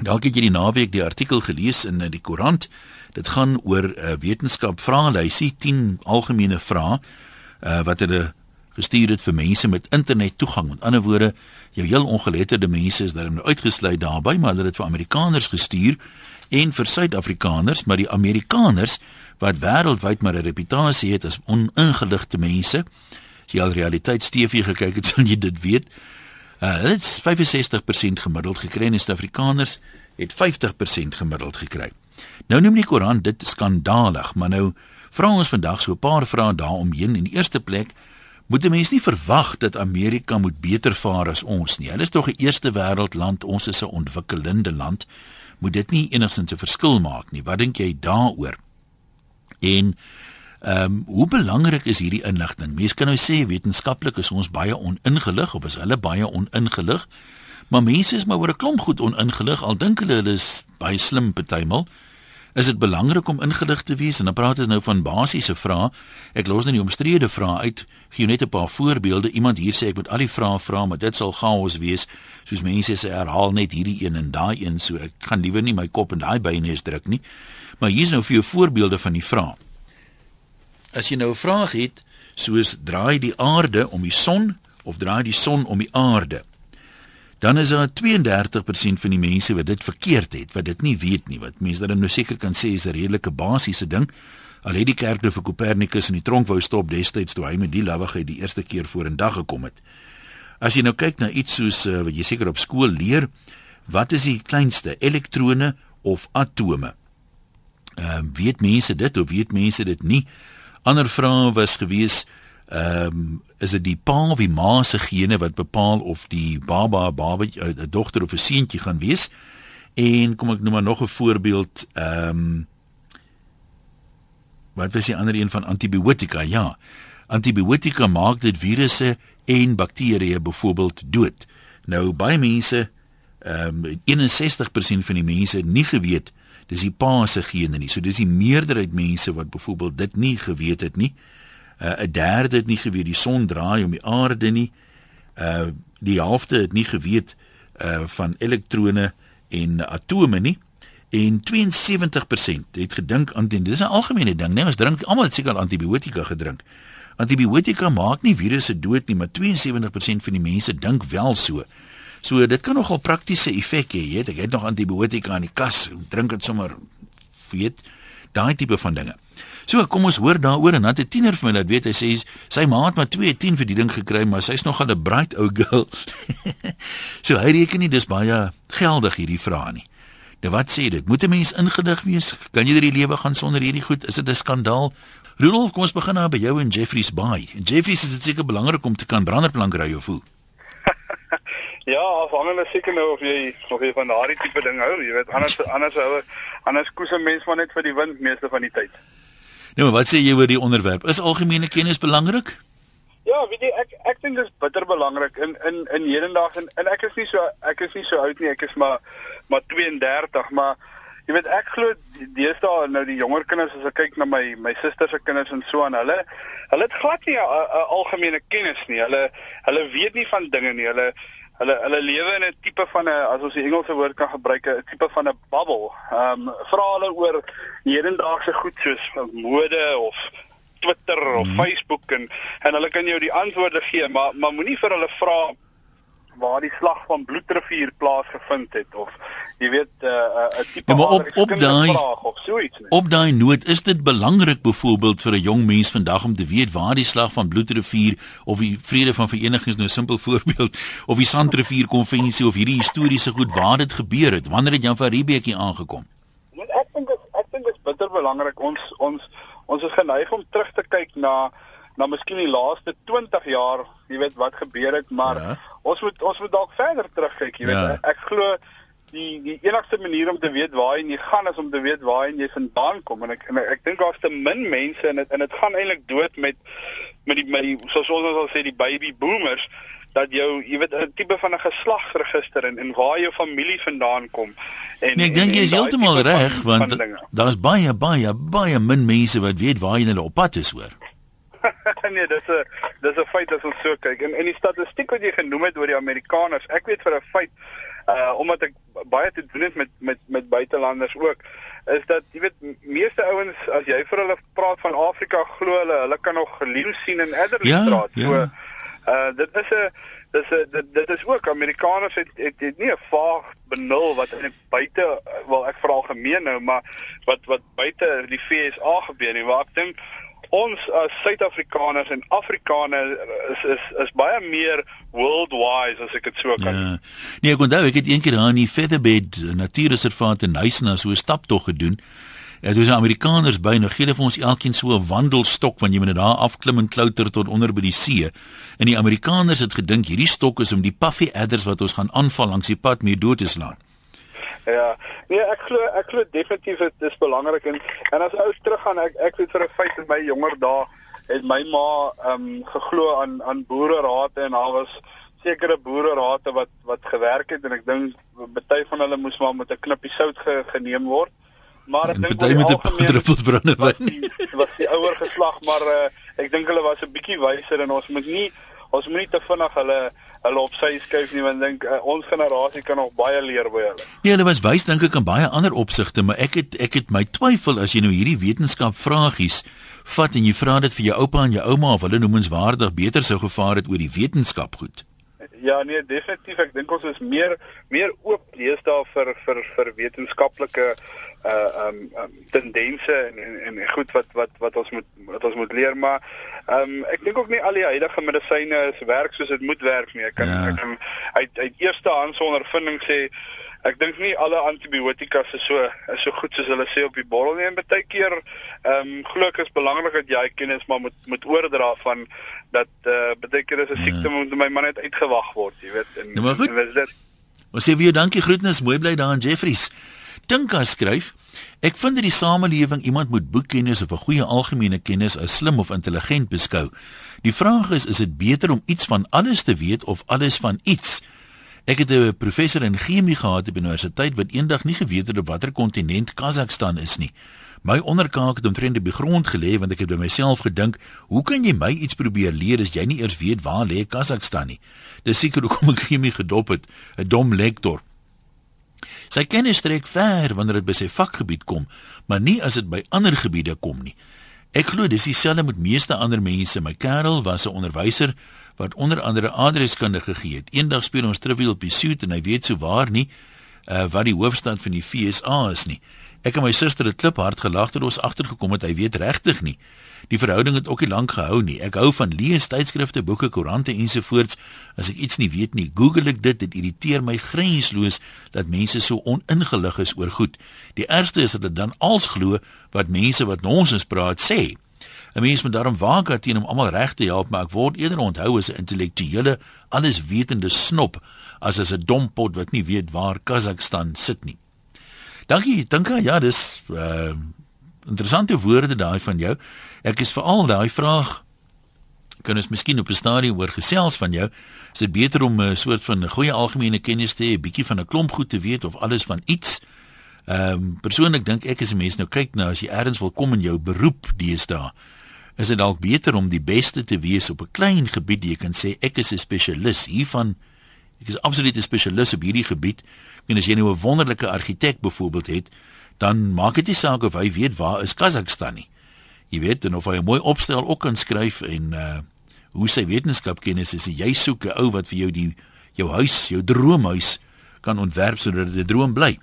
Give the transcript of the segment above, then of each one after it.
Dalk het jy die naweek die artikel gelees in die koerant. Dit gaan oor 'n uh, wetenskap vraelysie 10 algemene vrae uh, wat hulle gestuur het vir mense met internet toegang. Met ander woorde, jou heel ongeletterde mense is daarin nou uitgesluit daarbey, maar hulle het dit vir Amerikaners gestuur en vir Suid-Afrikaners, maar die Amerikaners wat wêreldwyd maar 'n reputasie het as oningeligte mense. As jy al realiteit TV gekyk het, sal jy dit weet. Hulle het 65% gemiddeld gekry en Suid-Afrikaners het 50% gemiddeld gekry. Nou noem die Koran dit skandalig, maar nou vra ons vandag so 'n paar vrae daaromheen. In die eerste plek, moet 'n mens nie verwag dat Amerika moet beter vaar as ons nie. Hulle is tog 'n eerste wêreld land, ons is 'n ontwikkelende land. Moet dit nie enigsins 'n verskil maak nie. Wat dink jy daaroor? En ehm um, hoe belangrik is hierdie inligting? Mense kan nou sê wetenskaplik is ons baie oningelig of is hulle baie oningelig? Maar mense is maar oor 'n klomp goed oningelig al dink hulle hulle is baie slim partymal. Is dit belangrik om ingelig te wees? En dan praat ons nou van basiese vrae. Ek los net die omstrede vrae uit. Gee net 'n paar voorbeelde. Iemand hier sê ek moet al die vrae vra, maar dit sal chaos wees. Soos mense sê herhaal net hierdie een en daai een, so ek gaan liewer nie my kop in daai bynes druk nie. Maar hier is nou vir jou voorbeelde van die vrae. As jy nou 'n vraag het, soos draai die aarde om die son of draai die son om die aarde? Dan is daar 32% van die mense wat dit verkeerd het, wat dit nie weet nie, wat mense dan nou seker kan sê is 'n redelike basiese ding. Al het die kerk nou vir Copernicus in die tronk wou stop destyds toe hy met die lawigheid die eerste keer vorendag gekom het. As jy nou kyk na iets soos uh, wat jy seker op skool leer, wat is die kleinste elektrone of atome? Ehm uh, weet mense dit of weet mense dit nie? Ander vrae was gewees ehm um, is dit die pa of die ma se gene wat bepaal of die baba baba 'n uh, dogter of 'n seentjie gaan wees? En kom ek noem maar nog 'n voorbeeld ehm um, Wat was die ander een van antibiotika? Ja. Antibiotika maak dit virusse en bakterieë byvoorbeeld dood. Nou baie mense ehm um, 61% van die mense het nie geweet dis die pa se gene nie. So dis die meerderheid mense wat byvoorbeeld dit nie geweet het nie. 'n uh, derde het nie geweet die son draai om die aarde nie. Uh die helfte het nie geweet uh van elektrone en atome nie. En 72% het gedink aan dit. Dis 'n algemene ding, né? Ons drink almal seker antibiotika gedrink. Antibiotika maak nie virusse dood nie, maar 72% van die mense dink wel so. So dit kan nogal praktiese effek hê, weet ek. Het nog antibiotika in die kas, drink dit sommer weet daai tipe van dinge. So kom ons hoor daaroor en dan 'n tiener vir my laat weet hy sê sy ma het maar 210 vir die ding gekry, maar sy's nog 'n bright ou girl. so hy reken nie dis baie geldig hierdie vrae nie. Nou wat sê dit? Moet 'n mens ingelig wees? Kan jy deur die lewe gaan sonder hierdie goed? Is dit 'n skandaal? Rudolf, kom ons begin nou by jou in Jeffrey's Bay. In Jeffrey's is dit seker belangrik om te kan branderplank ry of hoe? Ja, afhangende seker nou of jy of jy van daardie tipe ding hou, jy weet anders anders hou anders koes 'n mens maar net vir die wind meeste van die tyd. Nou, wat sê jy oor die onderwerp? Is algemene kennis belangrik? Ja, weet jy ek ek dink dit is bitter belangrik in in in hedendaag en, en ek is nie so ek is nie so oud nie, ek is maar maar 32, maar jy weet ek glo deesdae nou die jonger kinders as ek kyk na my my susters se kinders en so aan hulle hulle het glad nie 'n algemene kennis nie. Hulle hulle weet nie van dinge nie. Hulle hulle hulle lewe in 'n tipe van 'n as ons die Engelse woord kan gebruik 'n tipe van 'n bubble. Ehm um, vra hulle oor hedendaagse goed soos mode of Twitter of -hmm. Facebook en en hulle kan jou die antwoorde gee, maar maar moenie vir hulle vra waar die slag van Bloedrivier plaasgevind het of jy weet 'n uh, uh, 'n tipe ja, op op daai of so iets nie. Op daai noot is dit belangrik byvoorbeeld vir 'n jong mens vandag om te weet waar die slag van Bloedrivier of die Vrede van Verenigings nou simpel voorbeeld of die Sandrivier konvensie of hierdie historiese goed waar dit gebeur het. Wanneer het Jan van Riebeeck hier aangekom? Ja, ek dink ek dink dit is bitter belangrik ons ons ons is geneig om terug te kyk na na miskien die laaste 20 jaar, jy weet wat gebeur het, maar ja. ons moet ons moet dalk verder terugkyk, jy weet. Ja. Ek glo die die enigste manier om te weet waar jy gaan is om te weet waar jy vandaan kom. En ek en ek, ek dink daar's te min mense en dit en dit gaan eintlik dood met met die met die soos ons al sê die baby boomers dat jou jy weet 'n tipe van 'n geslagsregister en en waar jou familie vandaan kom. En nee, ek dink jy is heeltemal reg want daar's baie baie baie min mense wat weet waar jy hulle op pad is hoor nee, dis 'n dis 'n feit as ons so kyk. En in die statistiek wat jy genoem het oor die Amerikaners, ek weet vir 'n feit uh omdat ek baie te doen het met met met buitelanders ook is dat jy weet meeste ouens as jy vir hulle praat van Afrika glo hulle hulle kan nog geleef sien in Adderleystraat. Ja, ja. So uh dit is 'n dis 'n dit, dit is ook Amerikaners het het, het nie 'n vaag benul wat in buite wel ek veral gemeen nou maar wat wat buite die FSA gebeur nie waar ek dink ons as Suid-Afrikaners en Afrikaners is is is baie meer worldwide as ek dit so kan. Ja. Nee, ek onthou ek het eendag daar in die Featherbed Natuurreservaat in Nysna so 'n staptog gedoen. Ja, dis Amerikaners by nou gee hulle vir ons elkeen so 'n wandelstok want jy moet daar afklim en klouter tot onder by die see. En die Amerikaners het gedink hierdie stok is om die puffy adders wat ons gaan aanval langs die pad mee dood te slaan. Ja, nee, ek glo ek glo definitief dit is belangrik en en as ou teruggaan ek ek weet vir 'n feit in my jonger dae het my ma ehm um, geglo aan aan boererate en daar was sekere boererate wat wat gewerk het en ek dink baie van hulle moes maar met 'n knippie sout ge, geneem word. Maar ek dink baie met 'n druppel brandewyn was die ouer geslag, maar uh, ek dink hulle was 'n bietjie wyser en ons moet nie ons moet nie te vinnig hulle hulle op sy skuif nie want dink uh, ons generasie kan nog baie leer by hulle. Nee, hulle was wys dink ek in baie ander opsigte, maar ek het ek het my twyfel as jy nou hierdie wetenskap vragies vat en jy vra dit vir jou oupa en jou ouma of hulle noemenswaardig beter sou gevaar het oor die wetenskap goed. Ja nee, definitief ek dink ons is meer meer oop lees daar vir vir vir wetenskaplike uh um, um tendense en, en en goed wat wat wat ons moet wat ons moet leer maar um ek dink ook nie al die huidige medisyne is werk soos dit moet werk nie. Ek kan ja. ek kan uit uit eerste hand se ondervinding sê ek dink nie alle antibiotika is so is so goed soos hulle sê op die bottel nie en baie keer um glo ek is belangrik dat jy kennis maar moet moet oordra van dat uh baie keer is 'n ja. siekte moet my man net uitgewag word, jy weet en, nou, en wat is dit? Ons sê vir jou dankie groetnis, mooi bly daar in Jeffries. Tinka skryf: Ek vind dat die samelewing iemand moet boekkennis of 'n goeie algemene kennis as slim of intelligent beskou. Die vraag is, is dit beter om iets van alles te weet of alles van iets? Ek het 'n professor in chemie gehad op universiteit wat eendag nie geweet het op watter kontinent Kazakhstan is nie. My onderkaak het omtrent op die grond gelê want ek het by myself gedink, hoe kan jy my iets probeer leer as jy nie eers weet waar lê Kazakhstan nie? Dis seker hoekom ek chemie gedop het, 'n dom lektor. Sy kennis strek ver wanneer dit by sy vakgebied kom, maar nie as dit by ander gebiede kom nie. Ek glo dis dieselfde met meeste ander mense. My kerel was 'n onderwyser wat onder andere adreskunde gegee het. Eendag speel ons trivial pursuit en hy weet sou waar nie uh, wat die hoofstad van die FSA is nie. Ek en my suster het klip hard gelag toe ons agtergekom het hy weet regtig nie. Die verhouding het ook nie lank gehou nie. Ek hou van lees tydskrifte, boeke, koerante ensovoorts. As ek iets nie weet nie, Google ek dit. Dit irriteer my grensloos dat mense so oningelig is oor goed. Die ergste is dat hulle dan als glo wat mense wat nonsens praat sê. 'n Mens moet daarom waak teen om almal reg te help, maar ek word eerder onthou as 'n intellektuele, alleswetende snop as as 'n dompot wat nie weet waar Kazakhstan sit nie. Dankie, dankie. Ja, dis uh interessante woorde daai van jou. Ek is veral daai vraag kan ons miskien op 'n stadium oor gesels van jou. Is dit beter om 'n soort van goeie algemene kennis te hê, 'n bietjie van 'n klomp goed te weet of alles van iets? Ehm um, persoonlik dink ek as 'n mens nou kyk na as jy ergens wil kom in jou beroep deesdae, is dit dalk beter om die beste te wees op 'n klein gebied. Jy kan sê ek is 'n spesialis hiervan. Ek is absoluut 'n spesialis op hierdie gebied. En as jy nou 'n wonderlike argitek byvoorbeeld het, dan maak dit nie saak of hy weet waar is Kazakhstan nie. Jy weet dan of hy 'n mooi opstel ook kan skryf en uh hoe sy wetenskapkennis is. Jy soek 'n ou wat vir jou die jou huis, jou droomhuis kan ontwerp sodat dit 'n droom bly.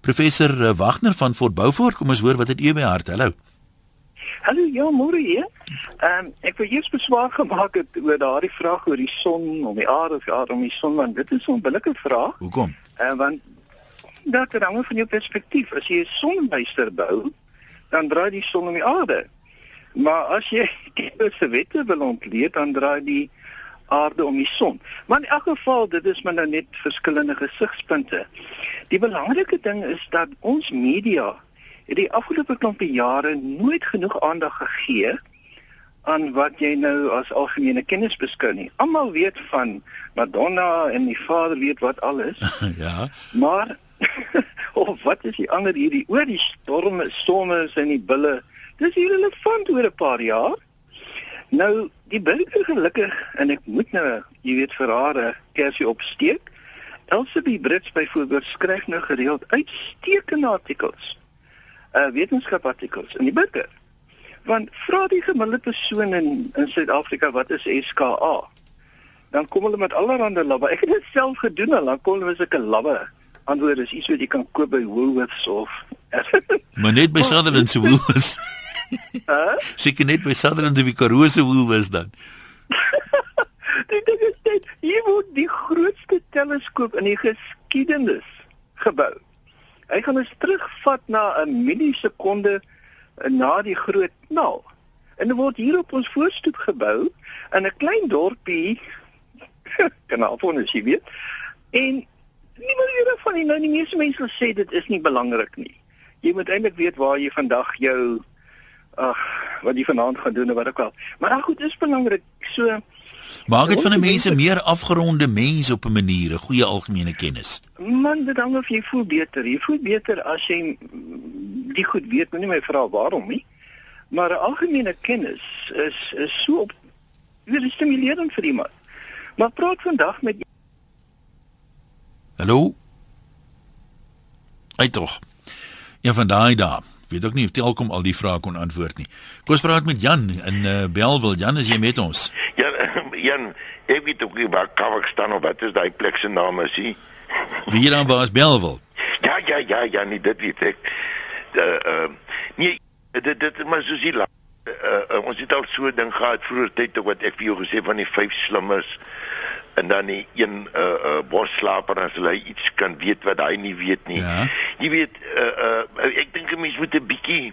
Professor uh, Wagner van Fort Beaufort, kom ons hoor wat het u by hart. Hallo. Hallo, ja, môre hier. Ehm um, ek wil eers beswaar gemaak het oor daardie vraag oor die son of die aarde of die aarde om die son want dit is 'n onbillike vraag. Hoekom? Uh, want dat hang van jou perspektief. As jy 'n sonbuister bou, dan draai die son om die aarde. Maar as jy se wette wil ontleed, dan draai die aarde om die son. Maar in elk geval, dit is maar nou net verskillende gesigspunte. Die belangrike ding is dat ons media het die afgelope klompie jare nooit genoeg aandag gegee aan wat jy nou as algemene kennis beskou nie. Almal weet van Madonna en die Vader weet wat alles. ja. Maar of wat is die ander hierdie oor die storme, storme en die bulle? Dis hier relevant oor 'n paar jaar. Nou, die burger gelukkig en ek moet nou, jy weet vir haar 'n kersie opsteek, Elsevier Brits byvoorbeeld skryf nou gereeld uitstekende artikels. Uh wetenskapartikels in die burger. Want vra die gemiddelde persoon in in Suid-Afrika wat is SKA? Dan kom hulle met allerlei labbe. Ek het dit self gedoen en dan kom hulle met sulke labbe. Antwoord is iets wat jy kan koop by Woolworths of Maar net by Sutherland se Woolworths. Hæ? Seker net by Sutherland of die Karoo se Woolworths dan. Dit is dit. Hier word die grootste teleskoop in die geskiedenis gebou. Hy gaan ons terugvat na 'n millisekonde na die groot knal. En dit word hier op ons voorstoep gebou in 'n klein dorpie kanaal van as jy weet. En nie maar hier van die nou die meeste mense sê dit is nie belangrik nie. Jy moet eintlik weet waar jy vandag jou ag wat jy vanaand gaan doen of wat ook al. Maar dan goed, is belangrik. So Maak dit van 'n mens 'n meer afgeronde mens op 'n manier, 'n goeie algemene kennis. Man, dit hang of jy voel beter. Jy voel beter as jy die goed weet, moenie my vra waarom nie. Maar 'n algemene kennis is is so op weer stimulerend vir iemand. Maar praat vandag met Hallo. Hy tog. Een van daai daar. Weet ook nie of Telkom al die vrae kon antwoord nie. Kom ons praat met Jan in uh, Belwel. Jan, is jy met ons? Ja, Jan, ek weet ook nie waar Kazakhstan of wat is daai plek se naam is nie. Wie dan was Belwel? Ja, ja, ja, ja, nie dit weet ek. Uh, uh, nee, dit dit maar soos hier uh, uh, ons het al so 'n ding gehad vroeër tyd ook wat ek vir jou gesê van die vyf slimmes en dan die een uh uh bosslaper as hy iets kan weet wat hy nie weet nie. Ja. Jy weet uh uh ek dink 'n mens moet 'n bietjie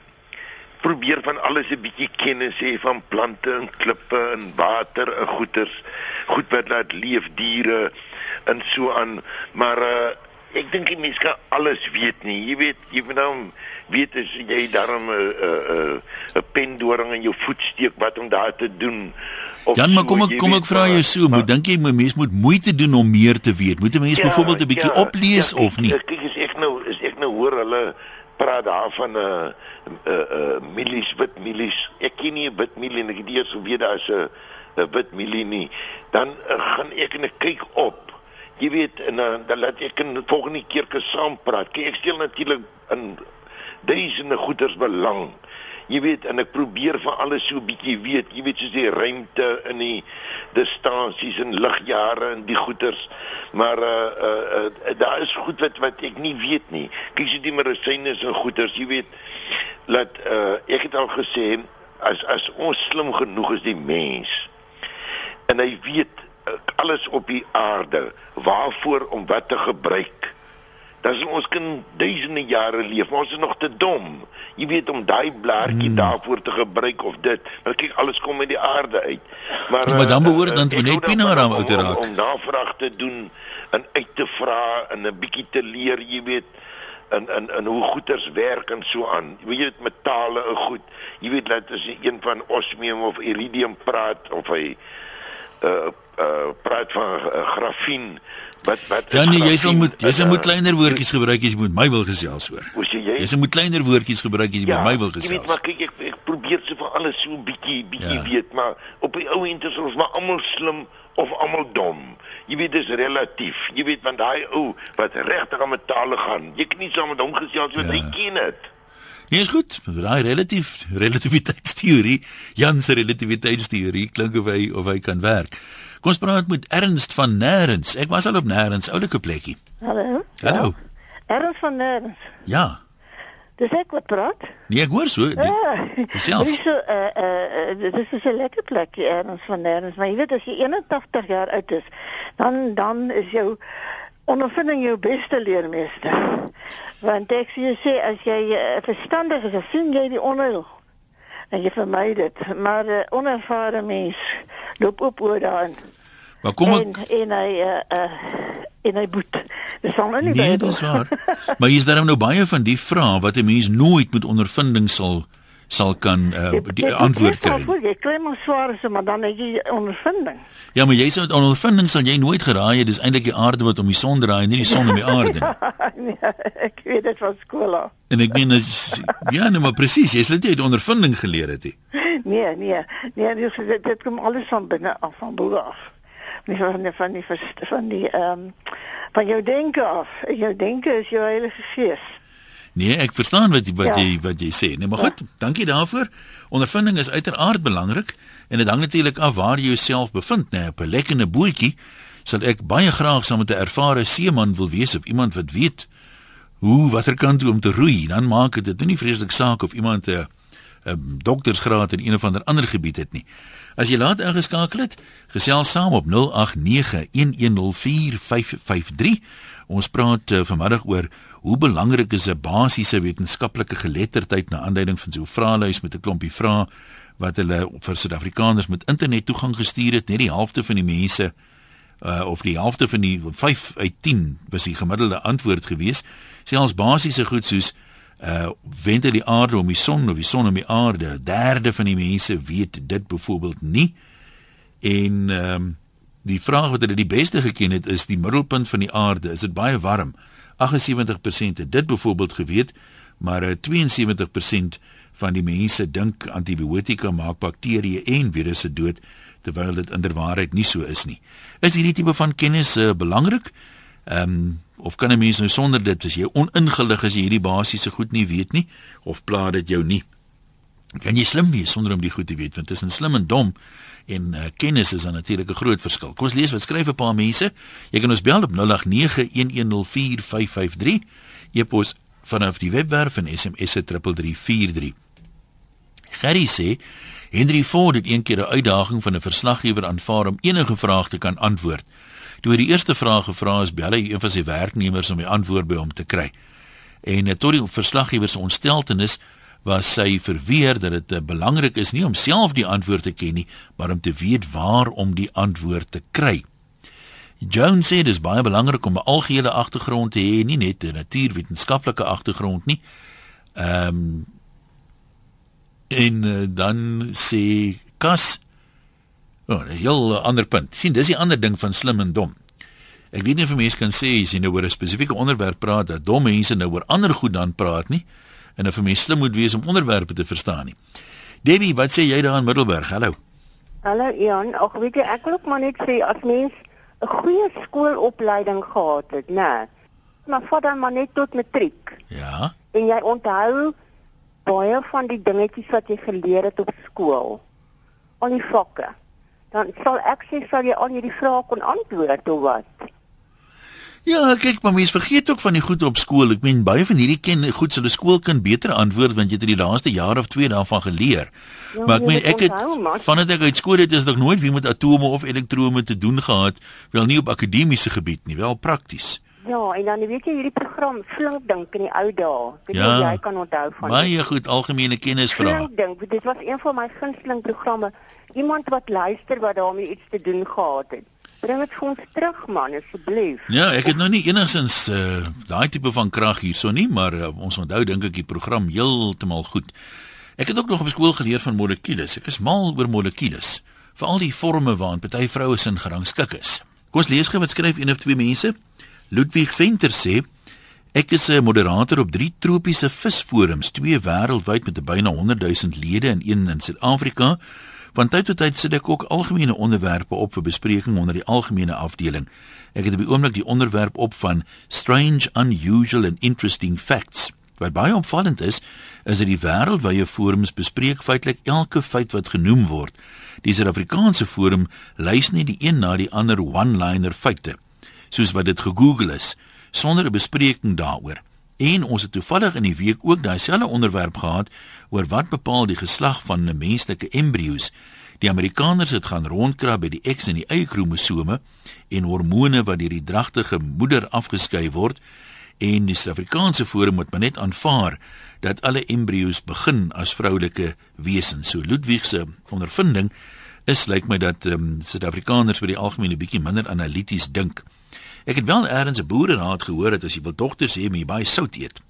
probeer van alles 'n bietjie kennis hê van plante en klippe en water en goeters, goed wat laat leef diere en so aan, maar uh ek dink die mens kan alles weet nie. Jy weet, jy moet nou weet as jy daarom 'n 'n 'n pendoring in jou voet steek wat om daar te doen. Of Jan, maar kom ek kom ek vra jou so, moet dink jy 'n mens moet moeite doen om meer te weet? Moet 'n mens byvoorbeeld 'n bietjie oplees kyk, of nie? Kyk, as ek nou as ek nou hoor hulle praat daar van 'n uh, 'n uh, uh, milies wit milies. Ek ken nie 'n wit milie en ek het eers geweet daar is 'n 'n wit milie nie. Dan uh, gaan ek en ek kyk op. Jy weet en uh, dan laat ek in volgende keer kan saam praat. Kyk, ek stel natuurlik in duisende goeders belang. Jy weet en ek probeer van alles so 'n bietjie weet. Jy weet soos die ruimte in die distansies en ligjare en die goeders. Maar uh uh, uh daar is goed wat wat ek nie weet nie. Kyk so die medisyne en goeders, jy weet laat uh ek het al gesê as as ons slim genoeg is die mens en hy weet alles op die aarde waarvoor om wat te gebruik dan sal ons kan duisende jare leef, maar ons is nog te dom. Jy weet om daai blaartjie hmm. daarvoor te gebruik of dit. Nou kyk alles kom uit die aarde uit. Maar Ja, maar dan eh, behoort eh, dan toe net aan om- uit te om- raak. Om navraag te doen en uit te vra en 'n bietjie te leer, jy weet en en en hoe goeders werk en so aan. Jy weet metale en goed. Jy weet dat as jy een van osmium of iridium praat of hy uh uh praat van uh, grafien wat wat Ja nee, jy sal moet jy sal moet kleiner woordjies gebruik as jy met my wil gesels hoor. Hoe sê jy? Jy sal moet kleiner woordjies gebruik as jy met my wil Jy weet gesels. maar kyk ek, ek probeer se van alles so 'n bietjie bietjie Ja. ja. weet, maar op die ou end is ons maar almal slim of almal dom. Jy weet dis relatief. Jy weet want daai ou wat regtig aan metale gaan, jy kan nie saam met hom gesels want Ja. ja. hy ken dit. Nee, is goed. Daai relatief relativiteitsteorie, Jan se relativiteitsteorie klink of hy of hy kan werk. Kom ons praat met Ernst van Nêrens. Ek was al op Nêrens, oulike plekkie. Hallo. Hallo. Ernst van Nederlands. Ja. Dis ek wat praat. Nee, ek hoor so. Die, Ja. gesels. Dit is so eh eh dit is 'n lekker plekkie Ernst van Nederlands, maar jy weet as jy 81 jaar oud is, dan dan is jou ondervinding jou beste leermeester. Want ek sê jy sê as jy uh, verstandig is, dan sien jy die onheil. En jy vermy dit, maar 'n uh, onervare mens loop op oor daarin. Maar kom en ek en hy uh, uh, en hy boet. Dis al nou nie Nee, Bybel. dis waar. Maar hier's daarom nou baie van die vrae wat 'n mens nooit met ondervinding sal sal kan uh, die antwoord kry. goed, Jy kry maar swaar is, maar dan het jy ondervinding. Ja, maar jy sou met ondervinding sal jy nooit geraai het dis eintlik die aarde wat om die son draai, nie die son om die aarde nie. nee, ek weet dit van skool af. En ek meen as ja, nee, maar presies, jy sal dit uit ondervinding geleer het. He. Nee, nee, nee, dis dit, dit kom alles van binne af van bo af. Nie van die van die van die ehm van jou denke af. Jou denke is jou heilige gees. Nee, ek verstaan wat wat ja. jy wat jy sê. Nee, maar goed, ja. dankie daarvoor. Ondervinding is uiteraard belangrik en dit hang natuurlik af waar jy jouself bevind, nee, op 'n lekkende bootjie sal ek baie graag saam met 'n ervare seeman wil wees of iemand wat weet hoe watter kant toe om te roei. Dan maak dit nie vreeslik saak of iemand 'n 'n doktorsgraad in een of ander ander gebied het nie. As jy laat ingeskakel het, gesels saam op 0891104553. Ons praat uh, vanmiddag oor hoe belangrik is 'n basiese wetenskaplike geletterdheid na aanleiding van so 'n vraelys met 'n klompie vrae wat hulle vir Suid-Afrikaners met internet toegang gestuur het. Net die helfte van die mense uh, of die helfte van die 5 uit 10 was die gemiddelde antwoord gewees. Sê ons basiese goed soos uh wende die aarde om die son of die son om die aarde. 'n Derde van die mense weet dit byvoorbeeld nie. En ehm um, die vraag wat hulle die beste geken het is die middelpunt van die aarde, is dit baie warm? 78% het dit byvoorbeeld geweet, maar 72% uh, van die mense dink antibiotika maak bakterieë en virusse dood terwyl dit inderwaarheid nie so is nie. Is hierdie tipe van kennis uh, belangrik? Ehm um, of kan 'n mens nou sonder dit as jy oningelig is jy hierdie basiese goed nie weet nie of pla dit jou nie? Kan jy slim wees sonder om die goed te weet want tussen slim en dom en uh, kennis is dan natuurlik 'n groot verskil. Kom ons lees wat skryf 'n paar mense. Jy kan ons bel op 0891104553. E-pos vanaf die webwerf en SMS se 3343. Gerry sê Henry Ford het een keer 'n uitdaging van 'n verslaggewer aanvaar om enige vraag te kan antwoord. Toe hy die eerste vraag gevra is, bel hy een van sy werknemers om die antwoord by hom te kry. En eh, tot die verslaggewer se ontsteltenis was sy verweer dat dit eh, belangrik is nie om self die antwoord te ken nie, maar om te weet waar om die antwoord te kry. Jones sê dit is baie belangrik om 'n algehele agtergrond te hê, nie net 'n natuurwetenskaplike agtergrond nie. Ehm um, En uh, dan sê Kas Oh, 'n heel ander punt. sien, dis die ander ding van slim en dom. Ek weet nie of mense kan sê as jy nou oor 'n spesifieke onderwerp praat dat dom mense nou oor ander goed dan praat nie en of 'n mens slim moet wees om onderwerpe te verstaan nie. Debbie, wat sê jy daar in Middelburg? Hallo. Hallo Ian, ek weet ek wil ook maar net sê as mens 'n goeie skoolopleiding gehad het, né? Nee, maar vat dan maar net tot matriek. Ja. En jy onthou baie van die dingetjies wat jy geleer het op skool, al die vakke, dan sal ek sê sal jy al hierdie vrae kon antwoord of wat? Ja, kyk, maar mense vergeet ook van die goed op skool. Ek meen baie van hierdie ken goed sou 'n skoolkind beter antwoord want jy het in die laaste jaar of 2 daarvan geleer. Ja, maar ek meen ek het vandat ek uit skool het is nog nooit wie met atome of elektrone te doen gehad, wel nie op akademiese gebied nie, wel prakties. Ja, en dan weet jy hierdie program flink dink in die ou dae. Weet ja, jy jy kan onthou van. Baie goed algemene kennis vra. Flink dink, dit was een van my gunsteling programme. Iemand wat luister wat daarmee iets te doen gehad het. Bring dit vir ons terug man asseblief. Ja, ek het nou nie enigsins uh, daai tipe van krag hierso nie, maar uh, ons onthou dink ek die program heeltemal goed. Ek het ook nog op skool geleer van molekules. Ek is mal oor molekules, veral die forme waarin party vroue sin gerangskik is. Kom ons lees gou wat skryf een of twee mense. Ludwig Venter sê ek is 'n moderator op drie tropiese visforums, twee wêreldwyd met byna 100 000 lede en een in Suid-Afrika. Van tyd tot tyd sit ek ook algemene onderwerpe op vir bespreking onder die algemene afdeling. Ek het op die oomblik die onderwerp op van strange, unusual and interesting facts. Wat baie opvallend is, is dat die wêreldwye forums bespreek feitelik elke feit wat genoem word. Die Suid-Afrikaanse forum lys nie die een na die ander one-liner feite soos wat dit gegoogel is sonder 'n bespreking daaroor. En ons het toevallig in die week ook daai selfde onderwerp gehad oor wat bepaal die geslag van 'n menslike embrio's. Die Amerikaners het gaan rondkrap by die X en die Y kromosome en hormone wat deur die dragtige moeder afgeskei word en die Suid-Afrikaanse forum moet maar net aanvaar dat alle embrio's begin as vroulike wesens. So Ludwig se ondervinding is lyk my dat um, Suid-Afrikaners vir die algemeen 'n bietjie minder analities dink. Ek het wel eers 'n boereraad gehoor dat as jy wil dogters hê, moet jy baie sout eet.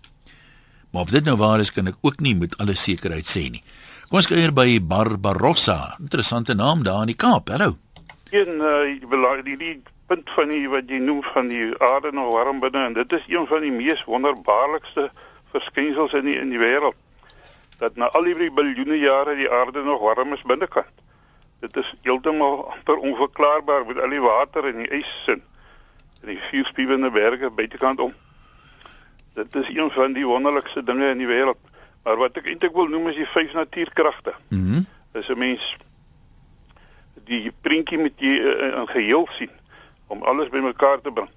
Maar of dit nou waar is, kan ek ook nie met alle sekerheid sê nie. Kom ons kyk hier by Barbarossa. Interessante naam daar in die Kaap. Hallo. Een uh die die punt van die wat jy noem van die aarde nog warm binne en dit is een van die mees wonderbaarlikste verskynsels in die in die wêreld. Dat na al die biljoene jare die aarde nog warm is binnekant. Dit is heeltemal onverklaarbaar met al die water en die ys sin. in die vuurspiewende berge buitekant om. Dit is een van die wonderlikste dinge in die wêreld. Maar wat ek eintlik wil noem is die vyf natuurkragte. Mhm. Mm Dis 'n mens die prentjie met jy uh, in geheel sien om alles bymekaar te bring.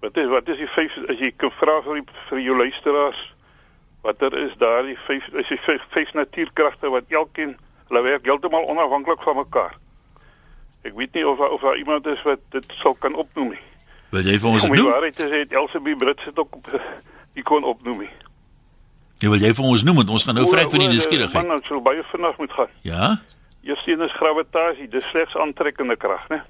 Wat is wat is die vyf as jy kan vra vir die, vir jou luisteraars watter is daardie vyf is die vyf, vyf natuurkragte wat elkeen hulle werk heeltemal onafhanklik van mekaar. Ek weet nie of of daar iemand is wat dit sal kan opnoem nie. Wil jy vir ons Om die waarheid te sê, Elsabie Brits het ook op die kon opnoem. Jy wil jy vir ons noem want ons gaan nou vrek vir die eh, nuuskierigheid. Man, ons sal baie vinnig moet gaan. Ja? Eerste een is gravitasie, dis slegs aantrekkende krag, né?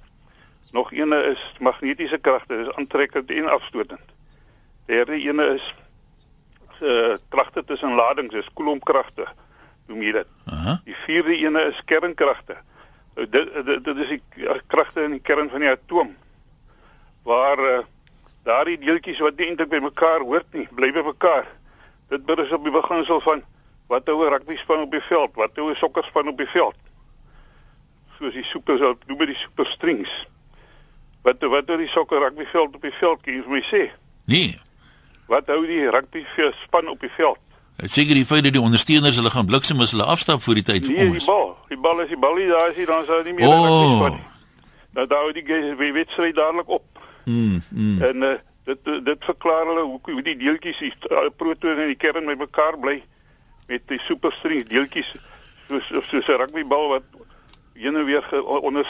Nog een is magnetiese krag, dit is aantrekkend en afstotend. Derde een is uh kragte tussen ladings, dis koulomkragte, noem jy dit. Aha. Die vierde een is kernkragte. Nou, Dit dit, dit is die k- kragte in die kern van die atoom. Waar uh, daardie deeltjies wat nie eintlik by mekaar hoort nie, bly by mekaar. Dit berus op die beginsel van wat hou 'n rugby span op die veld, wat hou 'n sokkerspan op die veld. Soos die super sal noem dit die super strings. Wat wat hou die sokker rugby veld op die veld, kan jy vir my sê? Nee. Wat hou die rugby span op die veld? Dit seker die feit dat die ondersteuners hulle gaan bliksem as hulle afstap voor die tyd Nee, kom die is. bal. Die bal is die bal daar is nie, dan sou hy nie meer Oh. rugby span nie. Nou die ge- die wedstryd dadelik op. Mm, mm. En uh, dit dit verklaar hulle hoe hoe die deeltjies die uh, protone in die kern met mekaar bly met die superstrings deeltjies soos soos 'n rugbybal wat heen en weer ge, onder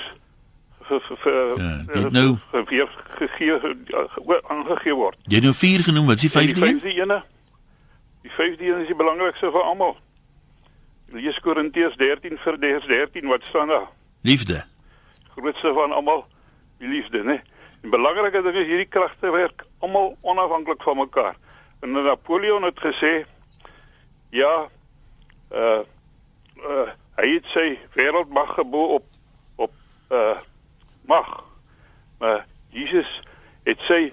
Ja, nou- weer gegee ge- aangegee word. Jy het nou 4 genoem, wat is die En vyfde die een? vyfde ene. Die vyfde een is die belangrikste vir almal. Lees Korintiërs 13 vir vers 13 wat staan daar? Liefde. grootste van almal die liefde, né? Die belangrike ding is hierdie kragte werk almal onafhanklik van mekaar. En Napoleon het gesê ja, uh uh hy het sy wêreldmag gebo op op uh mag. Maar Jesus het sy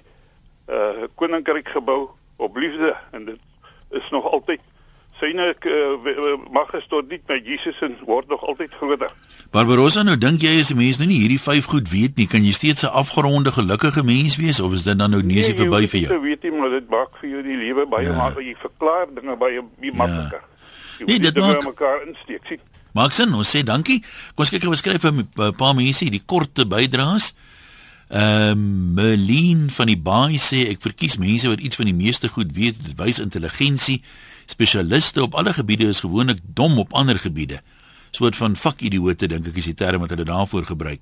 uh koninkryk gebou op liefde en dit is nog altyd syne uh, mag is tot niet met Jesus en word nog altyd groter. Barbarossa, nou dink jy as 'n mens nou nie hierdie 5 goed weet nie, kan jy steeds 'n afgeronde gelukkige mens wees of is dit dan nou neusie Nee, jy verby vir nie jou? te weet jy maar dit maak vir jou die lewe baie Ja. ja. makliker. Jy verklaar dinge baie baie makliker. Jy Nee, dit maak- mekaar insteek. Sien. Maak sin, ons sê dankie. Kom ons kyk gou beskryf vir 'n paar mense die korte bydraes. Ehm um, Merlin van die Baai sê ek verkies mense wat iets van die meeste goed weet, dit wys intelligensie. Spesialiste op alle gebiede is gewoonlik dom op ander gebiede. Soort van vakidiote dink ek is die term wat hulle daarvoor gebruik.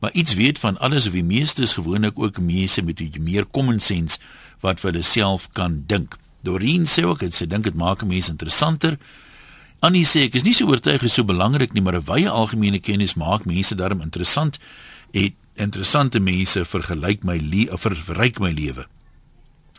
Maar iets weet van alles of die meeste is gewoonlik ook mense met meer common sense wat vir hulle self kan dink. Doreen sê ook dit sê dink dit maak 'n mens interessanter. Annie sê ek is nie so oortuig is so belangrik nie, maar 'n wye algemene kennis maak mense daarom interessant. En interessante mense vergelyk my le of ver- verryk my lewe.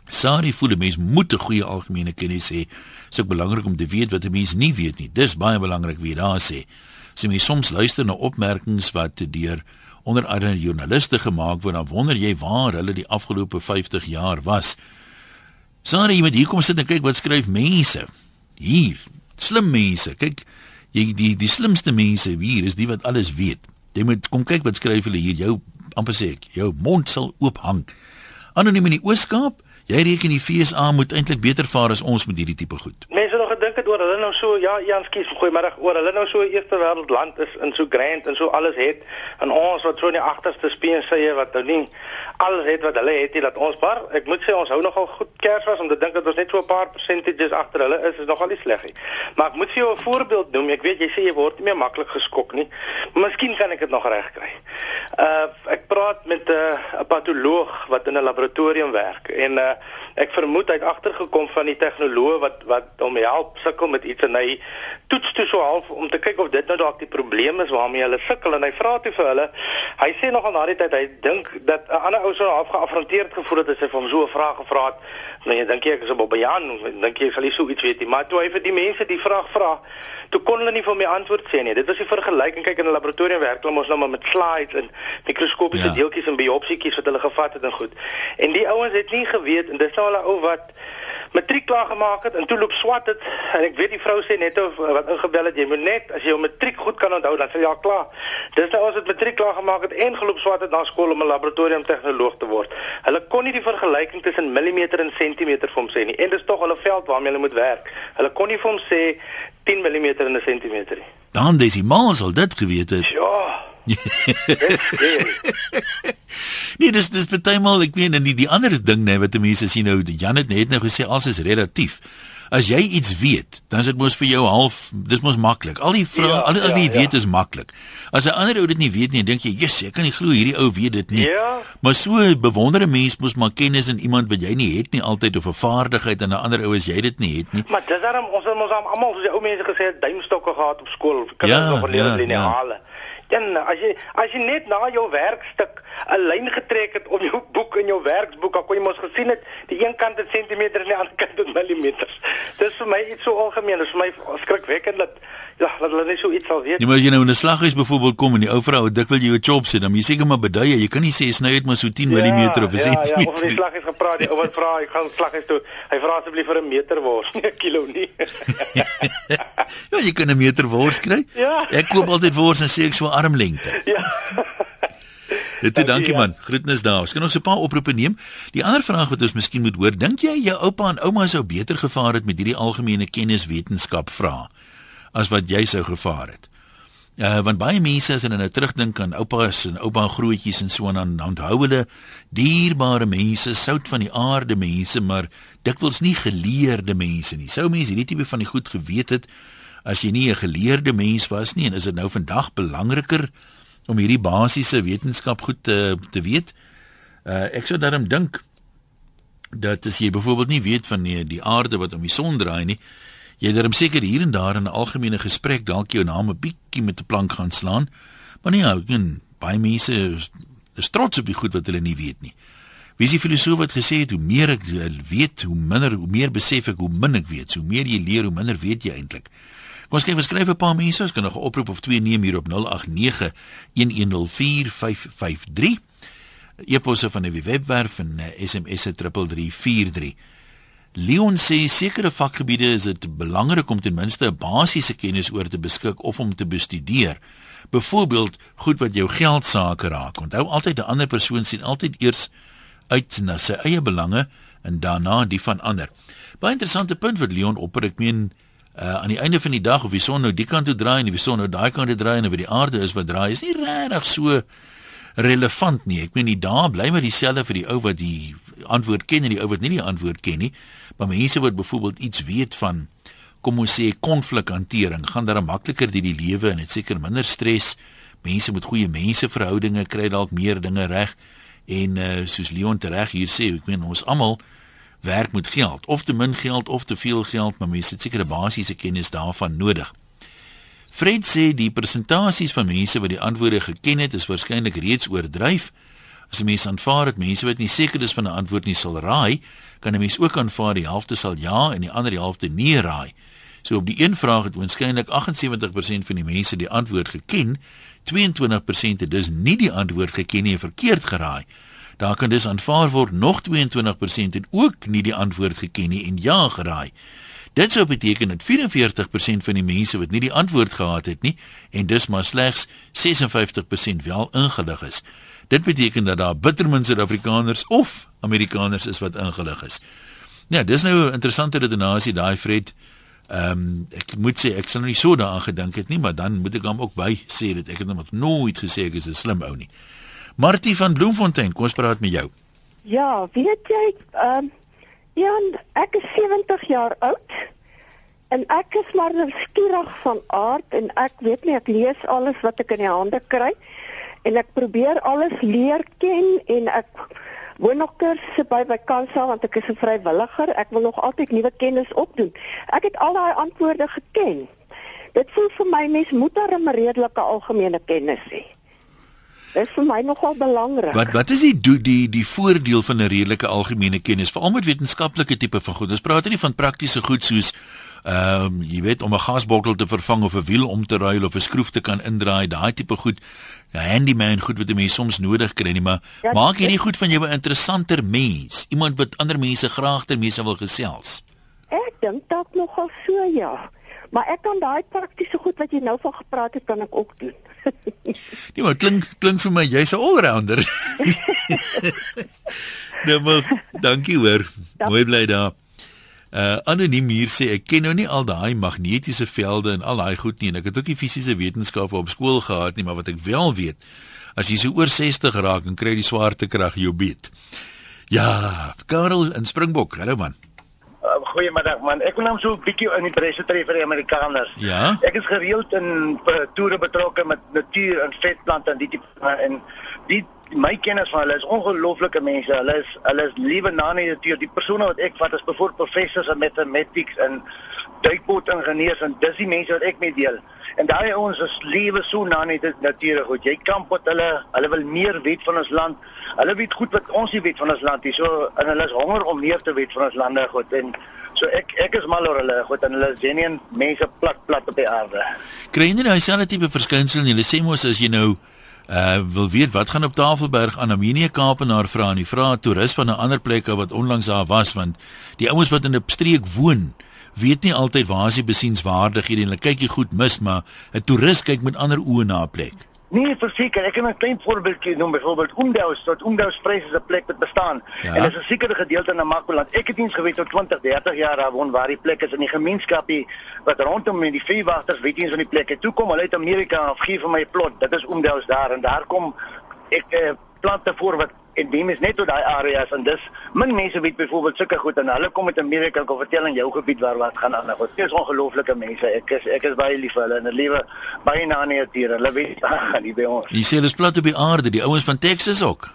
Sari voel 'n mens moet 'n goeie algemene kennis hê. Dit is ook belangrik om te weet wat 'n mens nie weet nie. Dis baie belangrik wie daar sê. Jy mens soms luister na opmerkings wat deur onder andere joernaliste gemaak word, dan wonder jy waar hulle die afgelope 50 jaar was. Sari, jy moet hier kom sit en kyk wat skryf mense. Hier, slim mense. Kyk, jy die die slimste mense hier is die wat alles weet. Jy moet kom kyk wat skryf hulle hier. Jou amper sê ek, jou mond sal oop hang. Anoniem in die Ooskaap, jy reken die FSA moet eintlik beter vaar as ons met hierdie tipe goed. Mense gedink het oor hulle nou so ja Janskies goeiemiddag oor hulle nou so eerste wêreld land is en so grand en so alles het en ons wat so in die agterste speensye wat nou nie alles het wat hulle het nie dat ons maar ek moet sê ons hou nogal goed kers was om te dink dat ons net so 'n paar percentages agter hulle is is nogal nie sleg nie. Maar ek moet vir jou 'n voorbeeld noem. Ek weet jy sê jy word nie meer maklik geskok nie. Miskien kan ek dit nog regkry. Uh ek praat met 'n uh, patoloog wat in 'n laboratorium werk en uh ek vermoed hy het agtergekom van die tegnoloog wat wat hom help sukkel met iets en hy toets toe so half om te kyk of dit nou dalk die probleem is waarmee hulle sukkel en hy vra toe vir hulle. Hy sê nogal na die tyd hy dink dat 'n ander ou so half geafronteerd gevoel het as hy vir hom so 'n vraag gevra het nou jy dink jy ek is op Bobbejaan dink jy sal hy so iets weet nie? Maar toe hy vir die mense die vraag vra toe kon hulle nie vir my antwoord sê nie. Dit was die vergelyking. Kyk in 'n laboratorium werk hulle mos nou maar met slides en mikroskopiese Ja. deeltjies en biopsietjies wat hulle gevat het en goed. En die ouens het nie geweet en dis nou hulle ou wat matriek klaar gemaak het en toe loop swat dit en ek weet die vrou sê net of wat ingebel het jy moet net as jy jou matriek goed kan onthou dan sê jy ja klaar. Dis nou as dit matriek klaar gemaak het en geloop swat het na skool om 'n laboratorium tegnoloog te word. Hulle kon nie die vergelyking tussen millimeter en sentimeter vir hom sê nie en dis tog hulle veld waarmee hulle moet werk. Hulle kon nie vir hom sê 10 mm en 'n sentimeter nie. Dan desimaal sal dit geweet het. Ja. nee, dis dis partymal ek meen en die die ander ding net wat mense sien nou Jan het net nou gesê alles is relatief. As jy iets weet, dan is dit mos vir jou half dis mos maklik. Al die vrae, ja, al wat jy ja, weet ja. is maklik. As 'n ander ou dit nie weet nie, dink jy, "Jesus, ek kan nie glo hierdie ou weet dit nie." Ja. Maar so bewondere mens mos maar kennis in iemand wat jy nie het nie altyd of 'n vaardigheid en 'n ander ou as jy dit nie het nie. Maar dis daarom ons het mos almal soos die ou mense gesê het, duimstokke gehad op skool, kinders ja, nog geleer ja, lineale. Ja. En as jy as jy net na jou werkstuk 'n lyn getrek het om jou boek in jou werksboek, dan kon jy mos gesien het die een kant het sentimeter en die ander kant het millimeters. Dis vir my iets so algemeen, dis vir my skrikwekkend dat ja, dat hulle net so iets sal weet. Jy moet jy nou in 'n slaghuis byvoorbeeld kom en die ou vrou dik wil jy jou chop sê, dan jy seker maar beduie, jy kan nie sê sny uit maar so 10 ja, mm of 'n ja, sentimeter. Ja, of in die slaghuis gepraat, die ou wat vra, ek gaan slaghuis toe. Hy vra asseblief vir 'n meter wors, nie 'n kilo nie. ja, jy kan 'n meter wors kry. Ja. Ek koop altyd wors en sê ek so armlengte. Ja. Dit dankie, dankie man. Groetnis daar. Ons kan nog so 'n paar oproepe neem. Die ander vraag wat ons miskien moet hoor, dink jy jou oupa en ouma sou beter gevaar het met hierdie algemene kenniswetenskap vra as wat jy sou gevaar het? Uh want baie mense as hulle nou terugdink aan oupas en oupa grootjies en so aan onthou hulle dierbare mense, sout van die aarde mense, maar dikwels nie geleerde mense nie. Sou mense hierdie tipe van die goed geweet het as jy nie 'n geleerde mens was nie en is dit nou vandag belangriker om hierdie basiese wetenskap goed te te weet. Uh ek sou daarom dink dat as jy byvoorbeeld nie weet van die, die aarde wat om die son draai nie, jy daarom seker hier en daar in 'n algemene gesprek dalk jou naam 'n bietjie met 'n plank gaan slaan. Maar nee, ek en baie mense is trots op die goed wat hulle nie weet nie. Wie is die filosoof wat gesê het hoe meer ek weet, hoe minder, hoe meer besef ek hoe min ek weet. So hoe meer jy leer, hoe minder weet jy eintlik. Ons kyk, ons skryf 'n paar mense, ons kan nog 'n oproep of twee neem hier op 0891104553. Eposse van die webwerf en SMS se 3343. Leon sê sekere vakgebiede is dit belangrik om ten minste 'n basiese kennis oor te beskik of om te bestudeer. Byvoorbeeld goed wat jou geld sake raak. Onthou altyd 'n ander persoon sien altyd eers uit na sy eie belange en daarna die van ander. Baie interessante punt wat Leon opper. Ek meen uh, aan die einde van die dag of die son nou die kant toe draai en die son nou daai kant toe draai en of die aarde is wat draai is nie regtig so relevant nie. Ek meen die dae bly maar dieselfde vir die ou wat die antwoord ken en die ou wat nie die antwoord ken nie. Maar mense wat byvoorbeeld iets weet van kom ons sê konflikhantering, gaan daar makliker deur die lewe en het seker minder stres. Mense met goeie menseverhoudinge kry dalk meer dinge reg en uh, soos Leon tereg hier sê, ek meen ons almal werk met geld, of te min geld of te veel geld, maar mense het sekere basiese kennis daarvan nodig. Fred sê die presentasies van mense wat die antwoorde geken het, is waarskynlik reeds oordryf. As 'n mens aanvaar dat mense wat nie seker is van 'n antwoord nie sal raai, kan 'n mens ook aanvaar die helfte sal ja en die ander helfte nee raai. So op die een vraag het waarskynlik 78% van die mense die antwoord geken, 22% het dus nie die antwoord geken nie en verkeerd geraai. Daar kan dus aanvaar word nog 22% het ook nie die antwoord geken nie en ja geraai. Dit sou beteken dat 44% van die mense wat nie die antwoord gehad het nie en dus maar slegs 56% wel ingelig is. Dit beteken dat daar bittermin Suid-Afrikaners of Amerikaners is wat ingelig is. Ja, dis nou 'n interessante redenasie daai Fred. Ehm um, ek moet sê ek sou nie so daaraan gedink het nie, maar dan moet ek hom ook by sê dat ek het nog nooit gesê ek is 'n slim ou nie. Martie van Bloemfontein, kom ons praat met jou. Ja, weet jy, ehm um, Jan, ek is 70 jaar oud en ek is maar nuuskierig van aard en ek weet nie ek lees alles wat ek in die hande kry en ek probeer alles leer ken en ek woon nog kursusse by by Kansa want ek is 'n vrywilliger. Ek wil nog altyd nuwe kennis opdoen. Ek het al daai antwoorde geken. Dit voel vir my mens moet 'n redelike algemene kennis hê. Dit is vir my nogal belangrik. Wat wat is die die die, die voordeel van 'n redelike algemene kennis veral met wetenskaplike tipe van goed? Ons praat nie van praktiese goed soos ehm um, jy weet om 'n gasbottel te vervang of 'n wiel om te ruil of 'n skroef te kan indraai, daai tipe goed. 'n Handyman goed wat 'n mens soms nodig kry nie, maar ja, maak hierdie goed van jou 'n interessanter mens, iemand wat ander mense graag ter mense wil gesels. Ek dink dalk nogal so ja. Maar ek kan daai praktiese goed wat jy nou van gepraat het kan ek ook doen. Nee, maar klink klink vir my jy's 'n allrounder. nou maar, dankie hoor. Mooi bly daar. Uh anoniem hier sê ek ken nou nie al daai magnetiese velde en al daai goed nie en ek het ook nie fisiese wetenskappe op skool gehad nie, maar wat ek wel weet, as jy so oor 60 raak, dan kry jy die swaartekrag jou beet. Ja, Karel in Springbok, hallo man. Uh, Goeiemiddag man. Ek wil nou so 'n bietjie in die presse tree vir die Amerikaners. Ja. Ek is gereeld in uh, toere betrokke met natuur en vetplante en die tipe en die my kennis van hulle is ongelooflike mense. Hulle is hulle is liewe na die natuur. Die persone wat ek vat is byvoorbeeld professors in mathematics en duikboot ingenieurs en dis die mense wat ek mee deel. En daai ouens is liewe so na die natuur goed. Jy kamp met hulle. Hulle wil meer weet van ons land. Hulle weet goed wat ons nie weet van ons land nie. So en hulle is honger om meer te weet van ons lande goed en so ek ek is mal oor hulle goed en hulle is genuen mense plat plat op die aarde. Kry jy nie daai selfde tipe verskynsel nie? Hulle sê mos as jy nou uh wil weet wat gaan op Tafelberg aan Armenië Kaapenaar vra en die vra 'n toerist van 'n ander plek wat onlangs daar was want die ouens wat in 'n streek woon weet nie altyd waar is die besienswaardighede en hulle kyk jy goed mis maar 'n toerist kyk met ander oë na 'n plek. Nee, verseker, ek kan 'n klein voorbeeldjie noem, byvoorbeeld Umdaus, tot Umdaus Prys is 'n plek wat bestaan. Ja. En dit is 'n sekere gedeelte in Namakoland. Ek het eens geweet tot 20, 30 jaar daar woon waar die plek is in die gemeenskapie wat rondom met die veewagters weet eens van die plek. En toe kom hulle uit Amerika af gee vir my 'n plot. Dit is Umdaus daar en daar kom ek eh, plante voor wat en dit is net tot daai areas en dis min mense weet byvoorbeeld sulke goed en hulle kom met Amerika en kom vertel in jou gebied waar wat gaan aan. Goed, dis ongelooflike mense. Ek is ek is baie lief vir hulle en hulle lewe baie na die natuur. Hulle weet gaan nie by ons. Jy sê hulle is plat op die aarde, die ouens van Texas ook.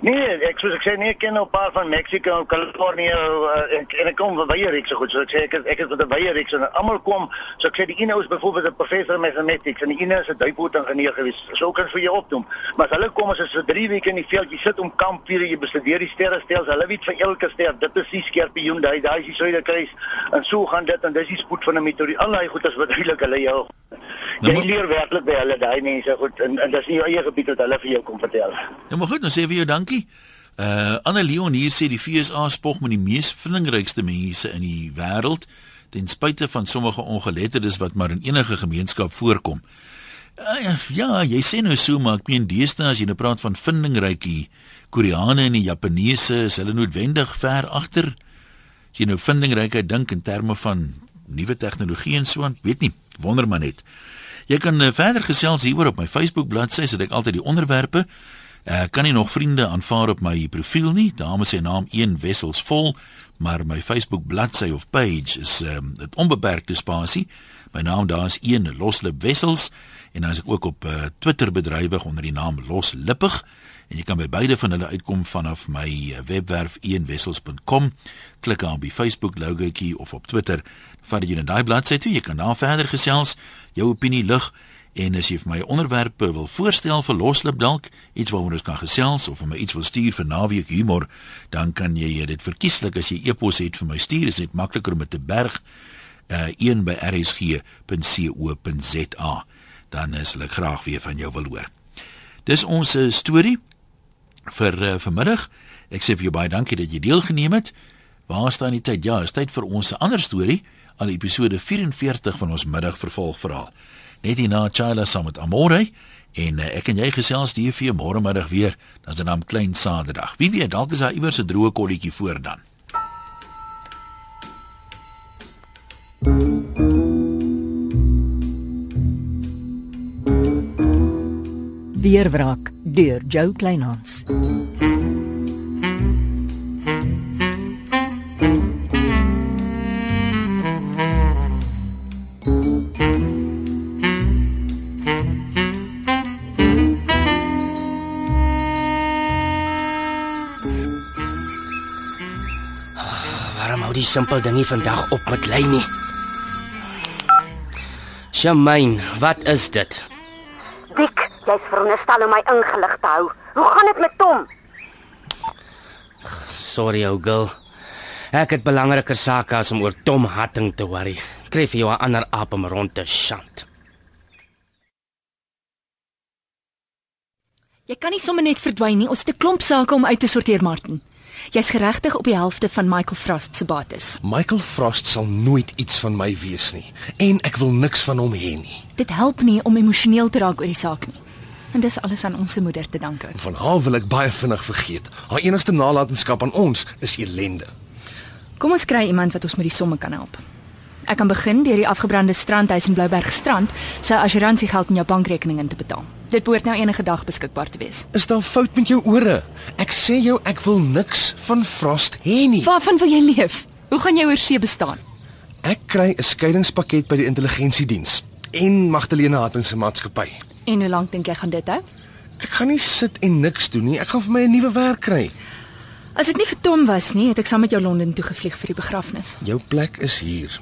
Nee, ek soos ek sê nee, ek ken nou 'n paar van Mexico en Kalifornië uh, en, en ek kom van baie reeks so goed. So ek sê ek is, ek is met 'n baie reeks en almal kom. So ek sê die ene is byvoorbeeld 'n professor in mathematics en die ene is 'n duikboot ingenieur gewees. So kan ek vir jou opnoem. Maar as hulle kom as hulle so 3 weke in die veld, jy sit om kampvuur, jy bestudeer die sterrestelsels. Hulle weet vir elke ster, dit is die skorpioen, daai daai is die suiderkruis en so gaan dit en dis die spoed van 'n meteoriet. Al daai goedes wat duidelik hulle jou Nou, Jy maar- leer werklik by hulle daai mense goed en, en dis nie jou eie gebied wat hulle vir jou kom vertel. Nou maar goed, dan sê vir jou dankie. Uh Anne Leon hier sê die FSA spog met die mees vindingrykste mense in die wêreld ten spyte van sommige ongeletterdes wat maar in enige gemeenskap voorkom. Uh, ja, jy sê nou so maar ek meen deesdae as jy nou praat van vindingrykie Koreane en die Japaneese is hulle noodwendig ver agter. As jy nou vindingrykheid dink in terme van nuwe tegnologie en so aan, weet nie, wonder maar net. Jy kan uh, verder gesels hieroor op my Facebook bladsy, sodat ek altyd die onderwerpe Ek kan nie nog vriende aanvaar op my profiel nie. Daar is sy naam een wessels vol, maar my Facebook bladsy of page is ehm um, dit onbeperkte spasie. My naam daar is een loslip wessels en dan is ek ook op uh, Twitter bedrywig onder die naam loslippig en jy kan by beide van hulle uitkom vanaf my uh, webwerf eenwessels.com. Klik aan die Facebook logoetjie of op Twitter, vat jy na daai bladsy toe. Jy kan daar verder gesels, jou opinie lig En as jy vir my onderwerpe wil voorstel vir loslip dalk, iets waaroor ons kan gesels of vir my iets wil stuur vir naweek humor, dan kan jy dit verkieslik as jy e-pos het vir my stuur, is dit makliker om dit te berg uh 1 by rsg.co.za. Dan is ek graag weer van jou wil hoor. Dis ons uh, storie vir uh, vanmiddag. Ek sê vir jou baie dankie dat jy deelgeneem het. Waar staan die tyd? Ja, is tyd vir ons 'n ander storie, al episode 44 van ons middagvervolgverhaal net hierna Chila saam met Amore en uh, ek en jy gesels die vir môre middag weer dan is dit dan klein Saterdag. Wie weet, dalk is daar iewers 'n droë kolletjie voor dan. Weerwraak deur Jo Kleinhans. Die simpel dingie vandag op met lei nie? Shamain, wat is dit? Dik, jy's veronderstel om my ingelig te hou. Hoe gaan dit met Tom? Sorry ou girl. Ek het belangriker sake as om oor Tom Hatting te worry. Kry vir jou 'n ander aap om rond te sjant. Jy kan nie sommer net verdwyn nie. Ons het 'n klomp sake om uit te sorteer, Martin. Jy's geregtig op die helfte van Michael Frost se bates. Michael Frost sal nooit iets van my wees nie en ek wil niks van hom hê nie. Dit help nie om emosioneel te raak oor die saak nie. En dis alles aan ons se moeder te danke. Van haar wil ek baie vinnig vergeet. Haar enigste nalatenskap aan ons is ellende. Kom ons kry iemand wat ons met die somme kan help. Ek kan begin deur die afgebrande strandhuis in Blouberg strand sy assuransiegeld in jou bankrekening in te betaal. Dit behoort nou enige dag beskikbaar te wees. Is daar fout met jou ore? Ek sê jou ek wil niks van Frost hê nie. Waarvan wil jy leef? Hoe gaan jy oor see bestaan? Ek kry 'n skeiingspakket by die intelligensiediens en Magdalene Hatting se maatskappy. En hoe lank dink jy gaan dit hou? Ek gaan nie sit en niks doen nie. Ek gaan vir my 'n nuwe werk kry. As dit nie vir Tom was nie, het ek saam met jou Londen toe gevlieg vir die begrafnis. Jou plek is hier.